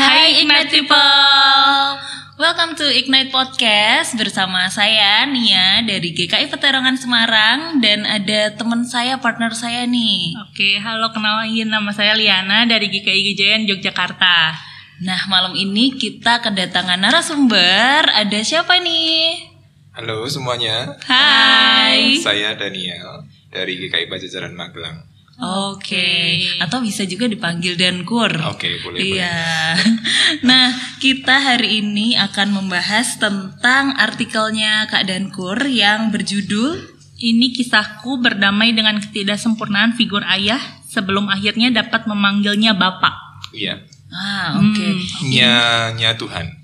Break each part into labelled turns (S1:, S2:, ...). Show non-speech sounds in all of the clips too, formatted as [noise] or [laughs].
S1: Hai Ignite People Welcome to Ignite Podcast bersama saya Nia dari GKI Peterongan Semarang dan ada teman saya, partner saya nih.
S2: Oke, halo kenalin nama saya Liana dari GKI Gejayan Yogyakarta.
S1: Nah, malam ini kita kedatangan narasumber. Ada siapa nih?
S3: Halo semuanya,
S1: Hai.
S3: saya Daniel dari GKI Pajajaran Magelang.
S1: Oke, atau bisa juga dipanggil Dankur.
S3: Oke, boleh,
S1: Iya. [laughs] nah, kita hari ini akan membahas tentang artikelnya Kak Dankur yang berjudul
S2: Ini kisahku berdamai dengan ketidaksempurnaan figur ayah sebelum akhirnya dapat memanggilnya bapak.
S3: Iya,
S1: Ah, oke.
S3: nya nya Tuhan.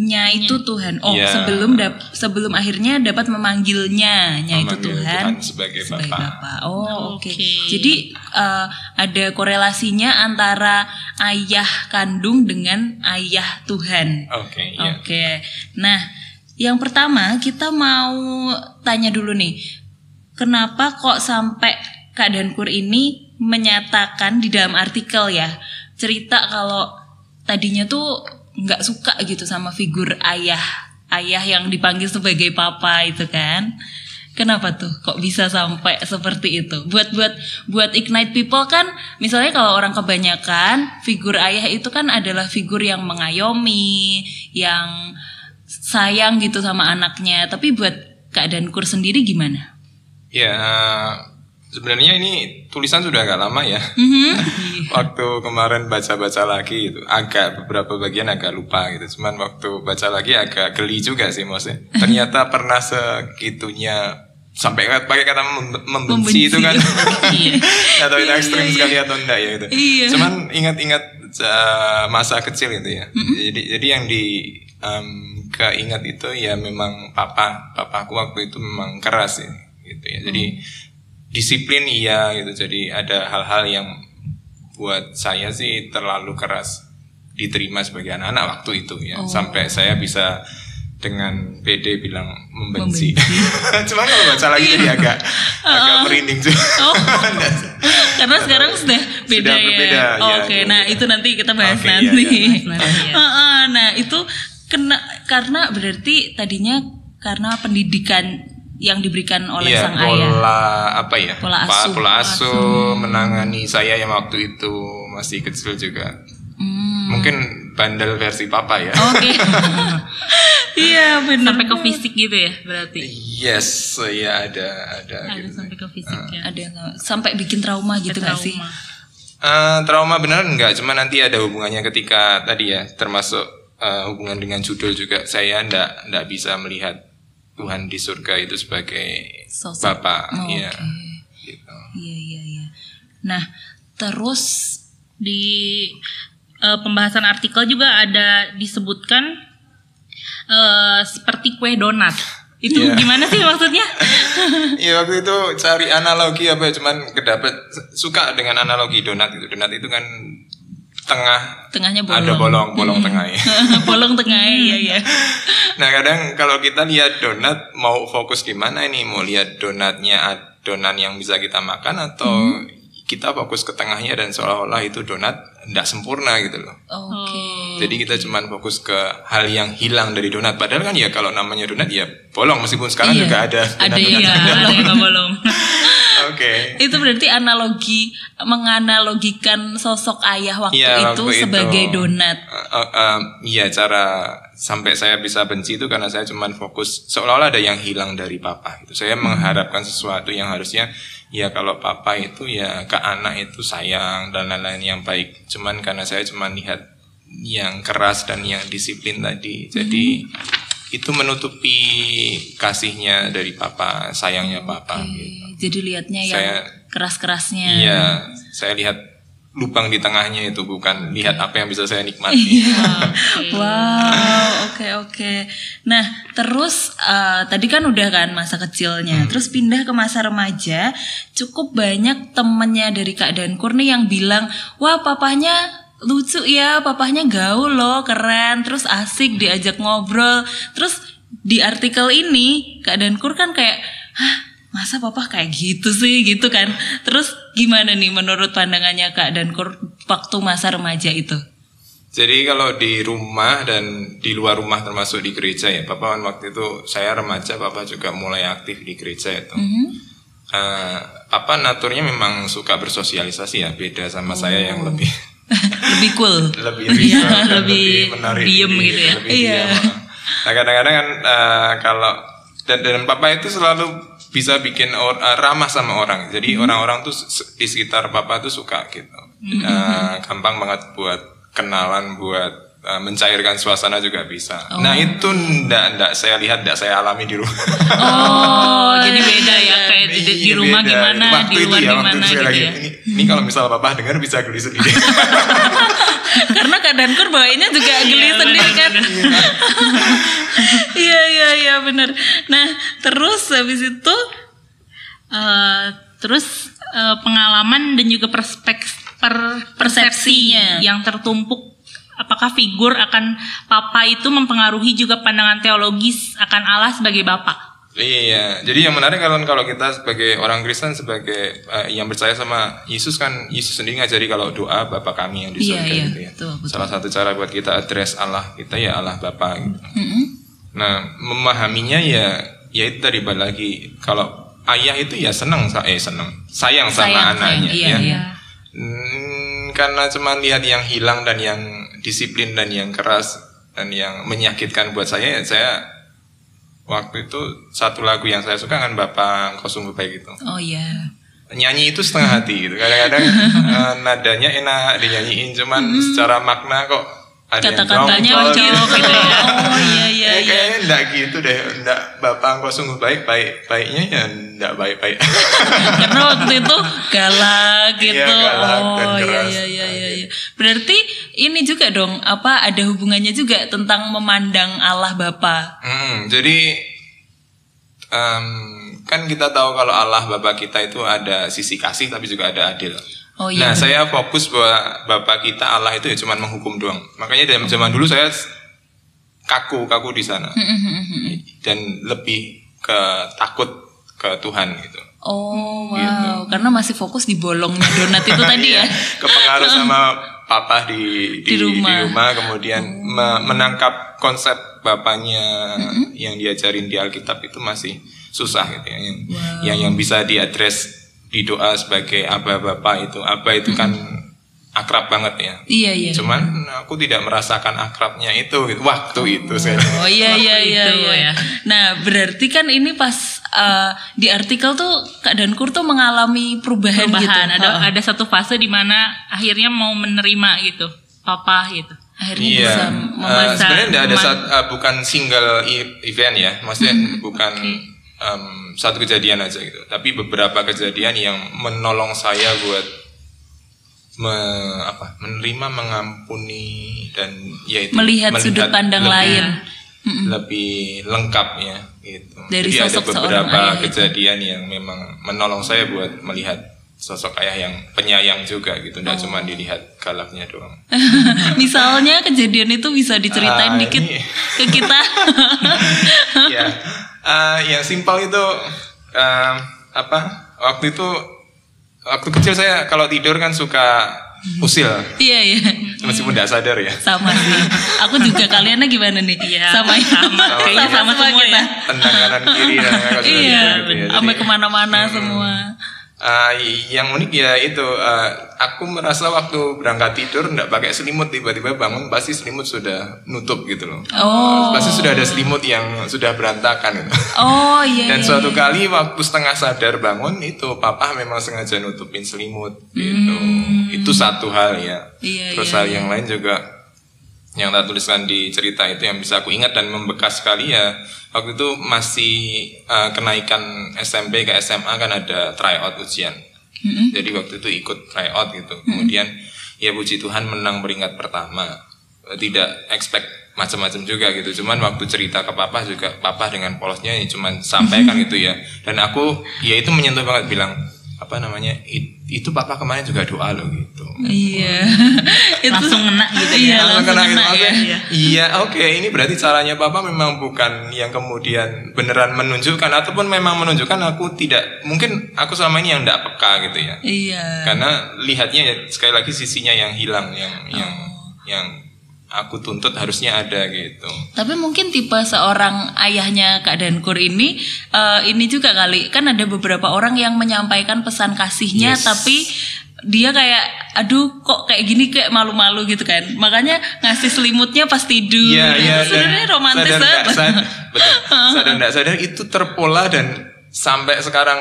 S1: Nya itu Tuhan. Oh,
S3: Iya.
S1: sebelum dap- sebelum akhirnya dapat memanggilnya, nya itu
S3: Memanggil
S1: Tuhan.
S3: Tuhan sebagai
S1: sebagai
S3: Bapak.
S1: Bapak. Oh, oke.
S2: Oke.
S1: Jadi eh, ada korelasinya antara ayah kandung dengan ayah Tuhan.
S3: Oke, iya.
S1: Oke. Nah, yang pertama kita mau tanya dulu nih. Kenapa kok sampai Kak Dankur ini menyatakan di dalam artikel ya cerita kalau tadinya tuh nggak suka gitu sama figur ayah ayah yang dipanggil sebagai papa itu kan. Kenapa tuh? Kok bisa sampai seperti itu? Buat buat buat ignite people kan misalnya kalau orang kebanyakan figur ayah itu kan adalah figur yang mengayomi yang sayang gitu sama anaknya. Tapi buat Kak Dankur sendiri gimana?
S3: Ya, sebenarnya ini tulisan sudah agak lama ya.
S1: Mhm. [laughs]
S3: waktu kemarin baca-baca lagi itu agak beberapa bagian agak lupa gitu. Cuman waktu baca lagi agak geli juga sih maksudnya. [laughs] Ternyata pernah segitunya sampai pakai kata mem- membenci,
S1: Membenci.
S3: itu kan. [laughs]
S1: Iya.
S3: Tahu itu
S1: Iya,
S3: ekstrim
S1: iya,
S3: sekali atau enggak ya itu.
S1: Iya.
S3: Cuman ingat-ingat uh, masa kecil itu ya. Jadi jadi yang di um, keingat itu ya memang papa papaku waktu itu memang keras ya gitu ya. Jadi disiplin iya gitu. Jadi ada hal-hal yang buat saya sih terlalu keras diterima sebagai anak-anak waktu itu ya. Sampai saya bisa dengan PD bilang membenci. [laughs] Cuman kalau baca lagi jadi agak agak merinding juga.
S1: Oh. [laughs] Karena sekarang sudah beda
S3: Sudah
S1: ya.
S3: ya,
S1: Oke,
S3: gitu.
S1: nah itu nanti kita bahas
S3: Oke, iya,
S1: nanti.
S3: iya.
S1: Heeh, nah itu kena karena berarti tadinya karena pendidikan yang diberikan oleh
S3: Iya,
S1: sang ayah.
S3: pola apa ya?
S1: Pola asuh.
S3: pola asuh menangani saya yang waktu itu masih kecil juga.
S1: Hmm,
S3: Mungkin bandel versi papa ya.
S1: Oke. [laughs] Iya benar.
S2: Sampai ke fisik gitu ya berarti.
S3: Yes, ya ada ada.
S2: Ada
S3: gitu.
S2: sampai ke fisik ya.
S1: Ada yang sampai bikin trauma gitu nggak sih?
S2: Trauma.
S3: Eh, trauma beneran enggak, cuma nanti ada hubungannya ketika tadi ya, termasuk eh, hubungan dengan judul juga saya ndak ndak bisa melihat Tuhan di surga itu sebagai
S1: Sosok.
S3: bapak,
S1: Oh,
S3: ya.
S1: oke.
S3: Gitu.
S1: Iya iya iya. Nah terus
S2: Di eh, pembahasan artikel juga ada disebutkan eh, seperti kue donat. Itu
S3: Iya.
S2: gimana sih maksudnya? [laughs]
S3: Iya waktu itu cari analogi apa ya, cuman kedapet suka dengan analogi donat itu. Donat itu kan tengah
S1: tengahnya bolong.
S3: ada bolong, bolong tengah ya. [laughs]
S1: bolong tengah iya iya. [laughs]
S3: Nah kadang kalau kita lihat donat mau fokus di mana ini mau lihat donatnya adonan yang bisa kita makan atau kita fokus ke tengahnya dan seolah-olah itu donat tidak sempurna gitu loh.
S1: Oke.
S3: Jadi kita cuman fokus ke hal yang hilang dari donat. Padahal kan ya kalau namanya donat ya bolong meskipun sekarang
S1: Iya.
S3: juga ada.
S1: Ada
S3: donat-donat
S1: yang
S2: Iya,
S3: yang
S2: ada yang bolong. [laughs]
S3: Oke.
S1: Itu berarti analogi menganalogikan sosok ayah waktu
S3: Iya,
S1: itu
S3: waktu itu.
S1: sebagai donat.
S3: Eh, eh, eh, Iya cara sampai saya bisa benci itu karena saya cuman fokus seolah-olah ada yang hilang dari papa. Itu saya mengharapkan sesuatu yang harusnya ya kalau papa itu ya ke anak itu sayang dan lain-lain yang baik. Cuman karena saya cuman lihat yang keras dan yang disiplin tadi. Jadi itu menutupi kasihnya dari papa, sayangnya papa gitu.
S1: Jadi lihatnya yang
S3: Saya-
S1: keras-kerasnya.
S3: Iya, saya lihat lubang di tengahnya itu bukan lihat apa yang bisa saya nikmati. [laughs]
S1: Wow, oke oke. Nah, terus eh, tadi kan udah kan masa kecilnya, terus pindah ke masa remaja, cukup banyak temennya dari Kak Dankur nih yang bilang, wah papahnya lucu ya, papahnya gaul loh, keren, terus asik diajak ngobrol, terus di artikel ini Kak Dankur kan kayak, hah masa papa kayak gitu sih gitu kan, terus gimana nih menurut pandangannya Kak Dankur waktu masa remaja itu?
S3: Jadi kalau di rumah dan di luar rumah termasuk di gereja ya, Papa kan waktu itu saya remaja, Papa juga mulai aktif di gereja itu.
S1: Mhm.
S3: Eh, Papa naturnya memang suka bersosialisasi ya, beda sama saya yang lebih [laughs]
S1: Lebih cool. [laughs]
S3: lebih reserve dan
S2: lebih
S3: menarik
S2: diem gitu ya.
S3: lebih
S1: Iya.
S3: diam. Nah kadang-kadang kan eh, kalau dan dan Papa itu selalu bisa bikin or- eh, ramah sama orang. Jadi
S1: Hmm.
S3: orang-orang tuh di sekitar Papa tuh suka gitu.
S1: Hmm.
S3: Eh, gampang banget buat kenalan, buat eh, mencairkan suasana juga bisa.
S1: Oh.
S3: Nah itu ndak ndak saya lihat, ndak saya alami di rumah.
S2: Oh, [laughs] jadi beda ya kayak di, di
S3: Iya,
S2: rumah
S3: beda.
S2: gimana,
S3: Waktu
S2: di
S3: itu
S2: luar
S3: ya, waktu
S2: gimana
S3: itu saya
S2: gitu
S3: lagi,
S2: ya.
S3: Ini, ini kalau misal Papa dengar bisa geli sendiri. [laughs]
S1: Karena keadaan kur bawainnya juga geli
S2: Iya,
S1: sendiri kan. [laughs] Iya iya iya benar. Nah terus habis itu
S2: Eh, terus eh, pengalaman dan juga perspek per, persepsi
S1: Persepsinya.
S2: yang tertumpuk apakah figur akan papa itu mempengaruhi juga pandangan teologis akan Allah sebagai bapak
S3: Iya, jadi yang menarik kalau kalau kita sebagai orang Kristen sebagai eh, yang percaya sama Yesus kan Yesus sendiri ngajari kalau doa Bapa kami yang di
S1: Iya,
S3: surga
S1: iya,
S3: gitu ya.
S1: betul, betul.
S3: Salah satu cara buat kita address Allah kita ya Allah Bapa gitu.
S1: Mm-mm.
S3: Nah, memahaminya ya ya itu tadi balik lagi kalau ayah itu ya senang eh senang sayang sama
S1: Sayang,
S3: anaknya
S1: sayang, iya,
S3: ya.
S1: iya.
S3: Hmm, karena cuma lihat yang hilang dan yang disiplin dan yang keras dan yang menyakitkan buat saya ya saya waktu itu satu lagu yang saya suka kan Bapak Engkau Sungguh Baik itu
S1: Oh iya.
S3: nyanyi itu setengah hati gitu kadang-kadang [laughs] eh, nadanya enak dinyanyiin cuman secara makna kok ada
S1: Kata-katanya
S3: gitu.
S1: gitu ya. [laughs] Oh iya iya
S3: Ya,
S1: iya.
S3: kayaknya enggak gitu deh enggak Bapak Engkau Sungguh Baik baik baiknya ya enggak baik-baik [laughs]
S1: Karena waktu itu galak gitu.
S3: Iya, galak dan
S1: oh iya
S3: keras.
S1: iya iya iya. iya. Berarti ini juga dong apa ada hubungannya juga tentang memandang Allah Bapa.
S3: Hmm, jadi em, kan kita tahu kalau Allah Bapa kita itu ada sisi kasih tapi juga ada adil.
S1: Oh iya.
S3: Nah, saya fokus bahwa Bapak kita Allah itu ya cuma menghukum doang. Makanya dalam zaman dulu saya kaku kaku di sana dan lebih ke takut ke Tuhan gitu.
S1: Oh wow, karena masih fokus di bolongnya donat itu [laughs] tadi ya.
S3: Iya, kepengaruh sama [laughs] papa di
S1: Di
S3: di,
S1: rumah.
S3: di rumah, kemudian me- menangkap konsep bapaknya yang diajarin di Alkitab itu masih susah gitu ya. Yang yang, yang bisa diadres di doa sebagai aba bapak itu aba itu kan akrab banget ya.
S1: Iya iya.
S3: Cuman aku tidak merasakan akrabnya itu gitu. waktu itu saya.
S1: Oh iya iya iya,
S2: itu
S1: iya.
S2: ya.
S1: Nah berarti kan ini pas uh, di artikel tuh Kak Dankur tuh mengalami perubahan,
S2: perubahan
S1: gitu.
S2: ada
S1: Heeh.
S2: ada satu fase di mana akhirnya mau menerima gitu papa gitu
S1: Akhirnya
S3: Iya,
S1: bisa membaca.
S3: sebenarnya tidak ada sat- eh, bukan single event ya, maksudnya bukan em, satu kejadian aja gitu, tapi beberapa kejadian yang menolong saya buat me- apa, menerima, mengampuni dan yaitu
S1: Melihat sudut pandang
S3: lebih,
S1: lain.
S3: lebih lengkap ya gitu.
S1: Dari
S3: Jadi ada
S1: sosok seorang
S3: beberapa
S1: ayah itu.
S3: kejadian yang memang menolong saya buat melihat sosok ayah yang penyayang juga gitu, tidak
S1: Oh.
S3: cuma dilihat galaknya doang. [laughs]
S1: Misalnya kejadian itu bisa diceritain
S3: Ah,
S1: dikit
S3: ini.
S1: ke kita. [laughs]
S3: ya eh, yang simpel itu em, apa waktu itu waktu kecil saya kalau tidur kan suka usil
S1: iya iya.
S3: meskipun tidak sadar ya
S1: Sama sih. Aku juga kaliannya gimana nih?
S2: Iya,
S1: sama ya?
S2: sama. Kayaknya sama semua ya.
S3: tendang kanan kiri dan suka
S1: Iya,
S3: tidur gitu ya.
S1: Sampai ke mana-mana semua.
S3: Eh, yang unik ya itu eh, aku merasa waktu berangkat tidur tidak pakai selimut tiba-tiba bangun pasti selimut sudah nutup gitu loh
S1: Oh.
S3: pasti sudah ada selimut yang sudah berantakan gitu.
S1: Oh iya. [laughs]
S3: Dan
S1: iya.
S3: suatu kali waktu setengah sadar bangun itu papa memang sengaja nutupin selimut gitu. Itu satu hal ya.
S1: Hmm. Iya,
S3: Terus
S1: iya,
S3: hal yang lain juga yang tak tuliskan di cerita itu yang bisa aku ingat dan membekas sekali ya waktu itu masih uh, kenaikan SMP ke SMA kan ada tryout ujian.
S1: Mm-mm.
S3: Jadi waktu itu ikut tryout gitu. Kemudian ya puji Tuhan menang peringkat pertama. Eh, Tidak expect macam-macam juga gitu. Cuman waktu cerita ke papa juga papa dengan polosnya ya cuman sampaikan gitu ya. Dan aku ya itu menyentuh banget bilang apa namanya "It- itu papa kemarin juga doa loh gitu.
S1: Iya. [laughs] itu
S2: langsung ngena gitu
S1: Iya,
S2: ya
S1: langsung
S3: kena gitu
S1: kena ya.
S3: maksudnya, Iya, oke. Ini berarti caranya papa memang bukan yang kemudian beneran menunjukkan ataupun memang menunjukkan aku tidak mungkin aku selama ini yang tidak peka gitu ya.
S1: Iya.
S3: Karena lihatnya ya sekali lagi sisinya yang hilang, yang yang
S1: Oh.
S3: yang aku tuntut harusnya ada gitu.
S1: Tapi mungkin tipe seorang ayahnya Kak Dankur ini uh, ini juga kali kan ada beberapa orang yang menyampaikan pesan kasihnya
S3: Yes.
S1: tapi dia kayak aduh kok kayak gini kayak malu-malu gitu kan. Makanya ngasih selimutnya pas tidur.
S3: Iya, iya.
S1: Itu sebenarnya
S3: dan
S1: romantis
S3: sadar
S1: banget. [laughs]
S3: sad- betul. Sadar nggak sadar itu terpola dan sampai sekarang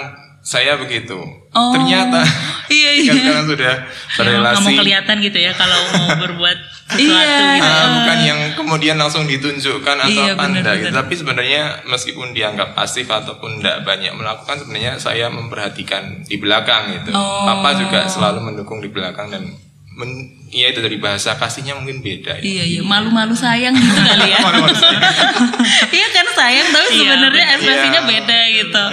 S3: saya begitu.
S1: Oh,
S3: Ternyata [laughs]
S1: iya,
S3: kan
S1: iya.
S3: sekarang sudah
S2: nggak
S3: berrelasi.
S2: mau kelihatan gitu ya kalau mau [laughs] berbuat sesuatu
S1: Iya.
S2: gitu.
S3: Ah, bukan yang kemudian langsung ditunjukkan atau
S1: Iya,
S3: enggak gitu.
S1: benar.
S3: Tapi sebenarnya meskipun dianggap pasif ataupun enggak banyak melakukan sebenarnya saya memperhatikan di belakang gitu.
S1: Oh.
S3: Papa juga selalu mendukung di belakang dan men, ya itu dari bahasa kasihnya mungkin beda ya.
S1: Iya iya malu-malu sayang gitu [laughs] kali ya.
S3: Malu-malu sayang. [laughs]
S1: Iya kan sayang tapi
S2: Iya,
S1: sebenarnya ekspresinya
S3: Iya.
S1: beda gitu.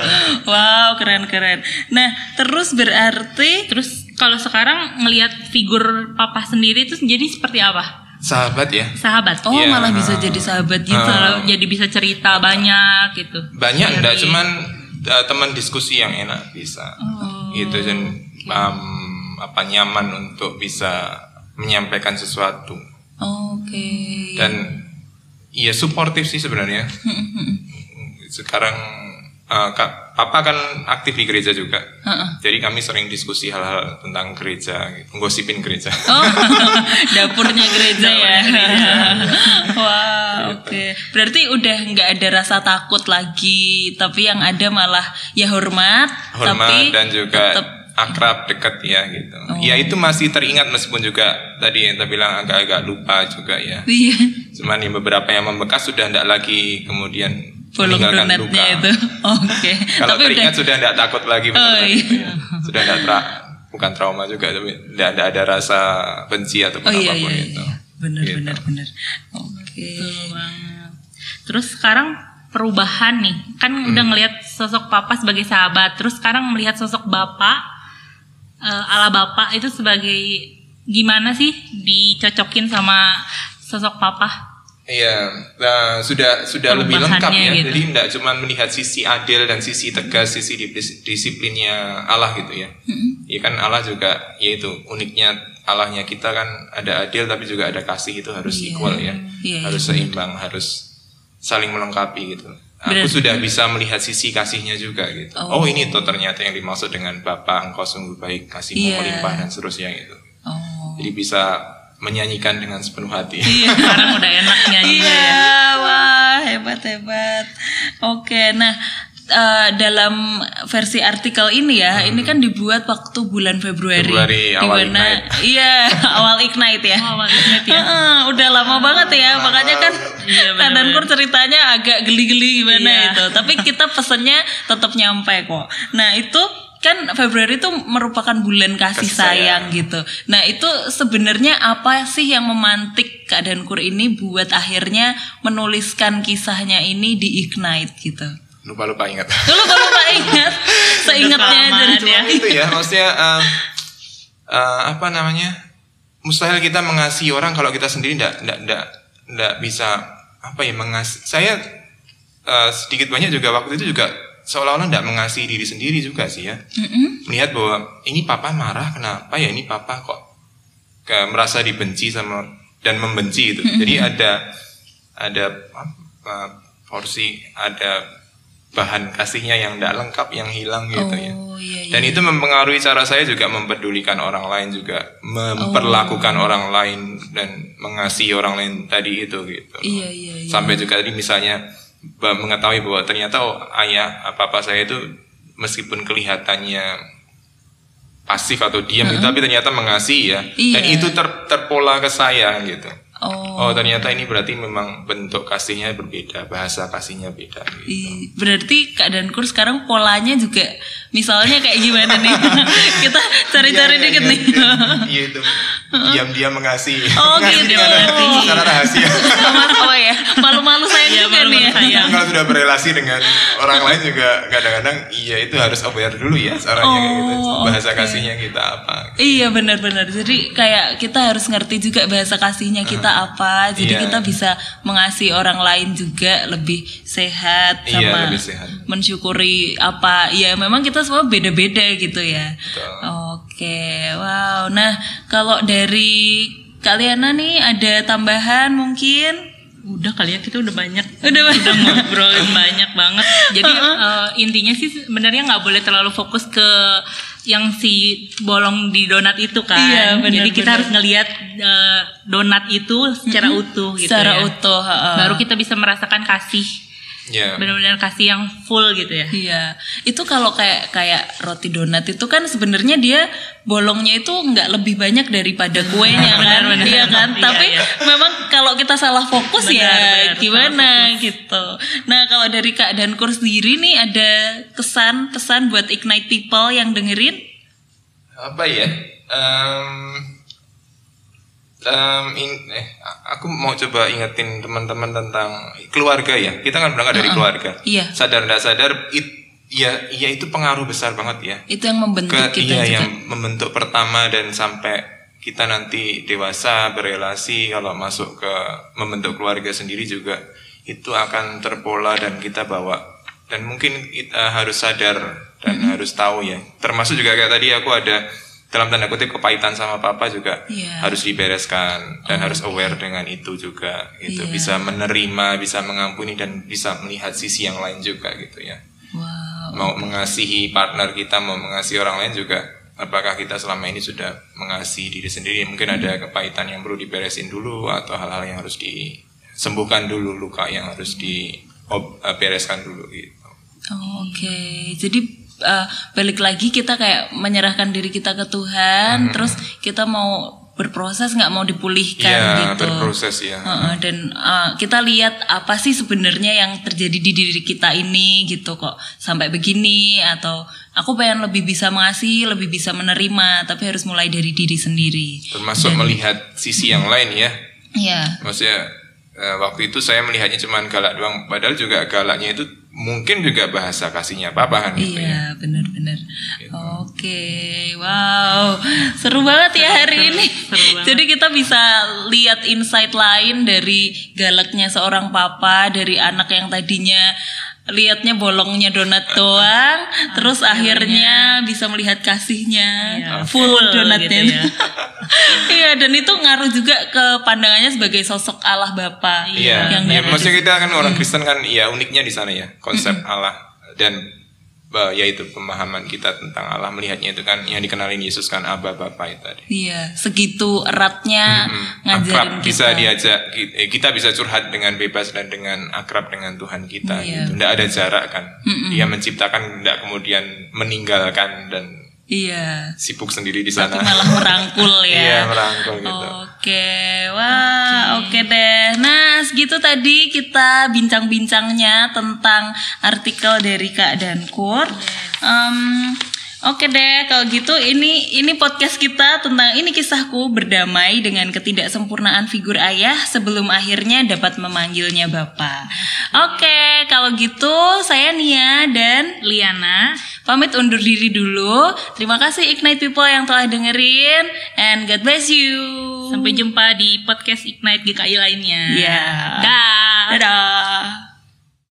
S1: Wow keren-keren. Nah terus berarti
S2: Terus kalau sekarang ngelihat figur papa sendiri itu jadi seperti apa?
S3: Sahabat ya.
S2: Sahabat.
S1: oh
S3: Iya.
S1: malah bisa jadi sahabat gitu.
S2: Kalau jadi bisa cerita banyak gitu.
S3: Banyak enggak cuman uh, teman diskusi yang enak bisa. Gitu dan um, apa nyaman untuk bisa menyampaikan sesuatu.
S1: Oke.
S3: dan iya suportif sih sebenarnya [laughs] sekarang eh, Kak, papa kan aktif di gereja juga
S1: Heeh.
S3: jadi kami sering diskusi hal-hal tentang gereja gitu, gosipin gereja
S1: Oh, [laughs] dapurnya gereja ya. [laughs] Wah, oke. Berarti udah nggak ada rasa takut lagi, tapi yang ada malah ya hormat,
S3: hormat
S1: tapi
S3: dan juga
S1: tetap
S3: akrab dekat ya gitu
S1: Oh.
S3: ya itu masih teringat meskipun juga tadi yang kita bilang agak-agak lupa juga ya
S1: iya.
S3: cuman yang beberapa yang membekas sudah tidak lagi kemudian meninggalkan luka
S1: itu. [laughs] Oke.
S3: Kalau
S1: Tapi udah
S3: teringat sudah tidak takut lagi
S1: Oh,
S3: benar-benar
S1: iya.
S3: gitu ya. Sudah tidak tra- bukan trauma juga tapi tidak ada, ada rasa benci ataupun
S1: Oh iya
S3: apa pun
S1: iya.
S3: itu.
S1: iya. Benar
S3: Gitu.
S1: benar benar. Oke.
S2: Banget. Terus sekarang perubahan nih, kan udah ngelihat sosok papa sebagai sahabat, terus sekarang melihat sosok bapak eh, ala bapak itu sebagai gimana sih dicocokin sama sosok papa?
S3: Iya, nah, sudah sudah lebih lengkap ya.
S2: gitu.
S3: Jadi tidak cuma melihat sisi adil dan sisi tegas, sisi dis- disiplinnya Allah gitu ya. Iya kan Allah juga, yaitu uniknya Allahnya kita kan ada adil tapi juga ada kasih itu harus
S1: Iya.
S3: equal ya,
S1: Iya,
S3: harus seimbang, harus saling melengkapi gitu. Aku
S1: Berarti-
S3: sudah bisa melihat sisi kasihnya juga gitu.
S1: Oh.
S3: Oh, ini tuh ternyata yang dimaksud dengan Bapa engkau sungguh baik, kasihmu
S1: Iya.
S3: melimpah dan seterusnya gitu.
S1: Oh.
S3: Jadi bisa menyanyikan dengan sepenuh hati.
S1: Iya. [laughs]
S2: Sekarang udah enak nyanyinya ya.
S1: Iya, wah hebat hebat. Oke, nah eh, dalam versi artikel ini ya, ini kan dibuat waktu bulan Februari,
S3: Hmm. Februari, awal
S1: Dimana-
S3: Ignite.
S1: Iya, [laughs] awal ignite ya.
S2: Oh, awal Ignite ya.
S1: Heeh, udah lama banget ya, makanya kan
S2: Iya, [laughs]
S1: kadang Pur ceritanya agak geli-geli gimana
S2: Iya.
S1: itu. Tapi kita pesennya tetap nyampe kok. Nah itu kan Februari itu merupakan bulan kasih,
S3: Kasih
S1: sayang.
S3: sayang.
S1: gitu. Nah itu sebenarnya apa sih yang memantik keadaan Kur ini buat akhirnya menuliskan kisahnya ini di Ignite gitu.
S3: Lupa-lupa ingat.
S1: Nggak [laughs] ingat, seingatnya aja.
S2: ya.
S3: itu ya maksudnya um, uh, apa namanya mustahil kita mengasihi orang kalau kita sendiri tidak tidak tidak tidak bisa apa ya mengasih saya uh, sedikit banyak juga waktu itu juga seolah-olah tidak mengasihi diri sendiri juga sih ya
S1: Mm-mm.
S3: melihat bahwa ini papa marah kenapa ya ini papa kok kayak merasa dibenci sama dan membenci itu jadi ada ada uh, porsi ada bahan kasihnya yang tidak lengkap yang hilang gitu ya
S1: Oh iya iya.
S3: dan itu mempengaruhi cara saya juga mempedulikan orang lain juga memperlakukan orang lain dan mengasihi orang lain tadi itu gitu
S1: Iya iya iya.
S3: sampai juga tadi misalnya mengetahui bahwa ternyata oh, ayah apa apa saya itu meskipun kelihatannya pasif atau diam gitu, tapi ternyata mengasihi ya dan
S1: Iya.
S3: itu ter- terpola ke saya gitu
S1: Oh.
S3: oh ternyata ini berarti memang bentuk kasihnya berbeda bahasa kasihnya beda gitu.
S1: Berarti Kak Dankur sekarang polanya juga misalnya kayak gimana nih? [laughs] Kita cari-cari
S3: Iya, iya,
S1: dikit
S3: iya,
S1: nih.
S3: iya. Iya itu [laughs] diam-diam mengasihi.
S1: Oh,
S3: Mengasihi
S1: gitu.
S3: secara- Secara rahasia.
S1: Sama apa ya? Malu-malu sayang
S2: Iya,
S1: juga nih ya.
S3: Kalau sudah berelasi dengan orang lain juga kadang-kadang iya itu harus aware dulu ya caranya kayak gitu.
S1: Oh,
S3: Bahasa
S1: oke.
S3: kasihnya kita apa.
S1: Iya benar-benar. Jadi kayak kita harus ngerti juga bahasa kasihnya kita apa. Jadi
S3: Iya.
S1: kita bisa mengasihi orang lain juga lebih sehat
S3: Iya,
S1: sama
S3: lebih sehat.
S1: mensyukuri apa. Ya memang kita semua beda-beda gitu ya.
S3: Betul.
S1: Oke, wow. Nah kalau dari Kaliana nih ada tambahan mungkin?
S2: Udah kali ya kita udah banyak
S1: Udah banyak.
S2: udah ngobrolin banyak banget. Jadi [laughs] eh, intinya sih sebenarnya nggak boleh terlalu fokus ke yang si bolong di donat itu kan.
S1: Iya, benar,
S2: Jadi kita
S1: benar.
S2: harus ngelihat eh, donat itu secara utuh gitu
S1: Secara
S2: ya.
S1: utuh. heeh.
S2: Baru kita bisa merasakan kasih.
S3: Ya.
S2: Benar-benar kasih yang full gitu ya.
S1: Iya, itu kalau kayak kayak roti donat itu kan sebenarnya dia bolongnya itu nggak lebih banyak daripada kuenya kan,
S2: Benar, benar.
S1: iya kan?
S2: Iya,
S1: Tapi
S2: iya.
S1: memang kalau kita salah fokus
S2: Benar,
S1: ya
S2: benar,
S1: gimana gitu. Nah kalau dari Kak dan Kur sendiri nih ada kesan-pesan buat ignite people yang dengerin?
S3: apa ya Em, em, in- eh, aku mau coba ingetin teman-teman tentang keluarga ya. Kita kan berangkat dari keluarga.
S1: Iya.
S3: sadar tidak sadar it, ya ya itu pengaruh besar banget ya.
S1: Itu yang membentuk
S3: ke
S1: kita
S3: iya
S1: juga.
S3: yang membentuk pertama dan sampai kita nanti dewasa berelasi kalau masuk ke membentuk keluarga sendiri juga itu akan terpola dan kita bawa. Dan mungkin kita harus sadar dan harus tahu ya. Termasuk juga kayak tadi aku ada dalam tanda kutip kepahitan sama papa juga
S1: Iya.
S3: harus dibereskan dan harus aware dengan itu juga gitu.
S1: Iya.
S3: bisa menerima bisa mengampuni dan bisa melihat sisi yang lain juga gitu ya.
S1: Wow.
S3: mau mengasihi partner kita mau mengasihi orang lain juga apakah kita selama ini sudah mengasihi diri sendiri? Mungkin ada kepahitan yang perlu diberesin dulu atau hal-hal yang harus disembuhkan dulu luka yang harus dibereskan dulu gitu.
S1: Oh, Oke, jadi uh, balik lagi kita kayak menyerahkan diri kita ke Tuhan, terus kita mau berproses nggak mau dipulihkan
S3: Iya
S1: gitu.
S3: berproses ya
S1: Heeh, dan uh, kita lihat apa sih sebenarnya yang terjadi di diri kita ini gitu kok sampai begini atau aku pengen lebih bisa mengasihi, lebih bisa menerima, tapi harus mulai dari diri sendiri.
S3: termasuk melihat sisi yang lain ya
S1: Iya.
S3: maksudnya eh, waktu itu saya melihatnya cuman galak doang padahal juga galaknya itu mungkin juga bahasa kasihnya papa kan gitu ya
S1: Iya, benar-benar. Oke, wow, seru banget ya hari ini.
S2: seru banget.
S1: Jadi kita bisa lihat insight lain dari galaknya seorang papa, dari anak yang tadinya lihatnya bolongnya donat doang, terus akhirnya bisa melihat kasihnya.
S2: Iya,
S1: full,
S2: full
S1: donatnya.
S2: gitu ya. [laughs]
S1: Iya, dan itu ngaruh juga ke pandangannya sebagai sosok Allah Bapa.
S3: Iya,
S1: yang
S3: ya, maksudnya kita kan orang Kristen kan ya uniknya di sana ya konsep Allah. Dan yaitu pemahaman kita tentang Allah melihatnya itu kan yang dikenalin Yesus kan Aba Bapa itu tadi.
S1: Iya, segitu eratnya ngajarin
S3: akrab
S1: kita.
S3: bisa diajak eh, kita bisa curhat dengan bebas dan dengan akrab dengan Tuhan kita
S1: Iya.
S3: gitu. Nggak ada jarak kan. Dia menciptakan tidak kemudian meninggalkan dan
S1: Iya.
S3: sibuk sendiri di
S1: Tapi
S3: sana.
S1: malah merangkul [laughs] ya.
S3: Iya, merangkul gitu.
S1: Oke, wah, oke deh. Nah, segitu tadi kita bincang-bincangnya tentang artikel dari Kak Dankur. Em, Oke deh, kalau gitu ini ini podcast kita tentang ini kisahku berdamai dengan ketidaksempurnaan figur ayah sebelum akhirnya dapat memanggilnya bapak. Oke, kalau gitu saya Nia dan
S2: Liana,
S1: Pamit undur diri dulu. Terima kasih Ignite People yang telah dengerin and God bless you.
S2: sampai jumpa di podcast Ignite GKI lainnya.
S1: Ya.
S2: Dah.
S1: Dadah.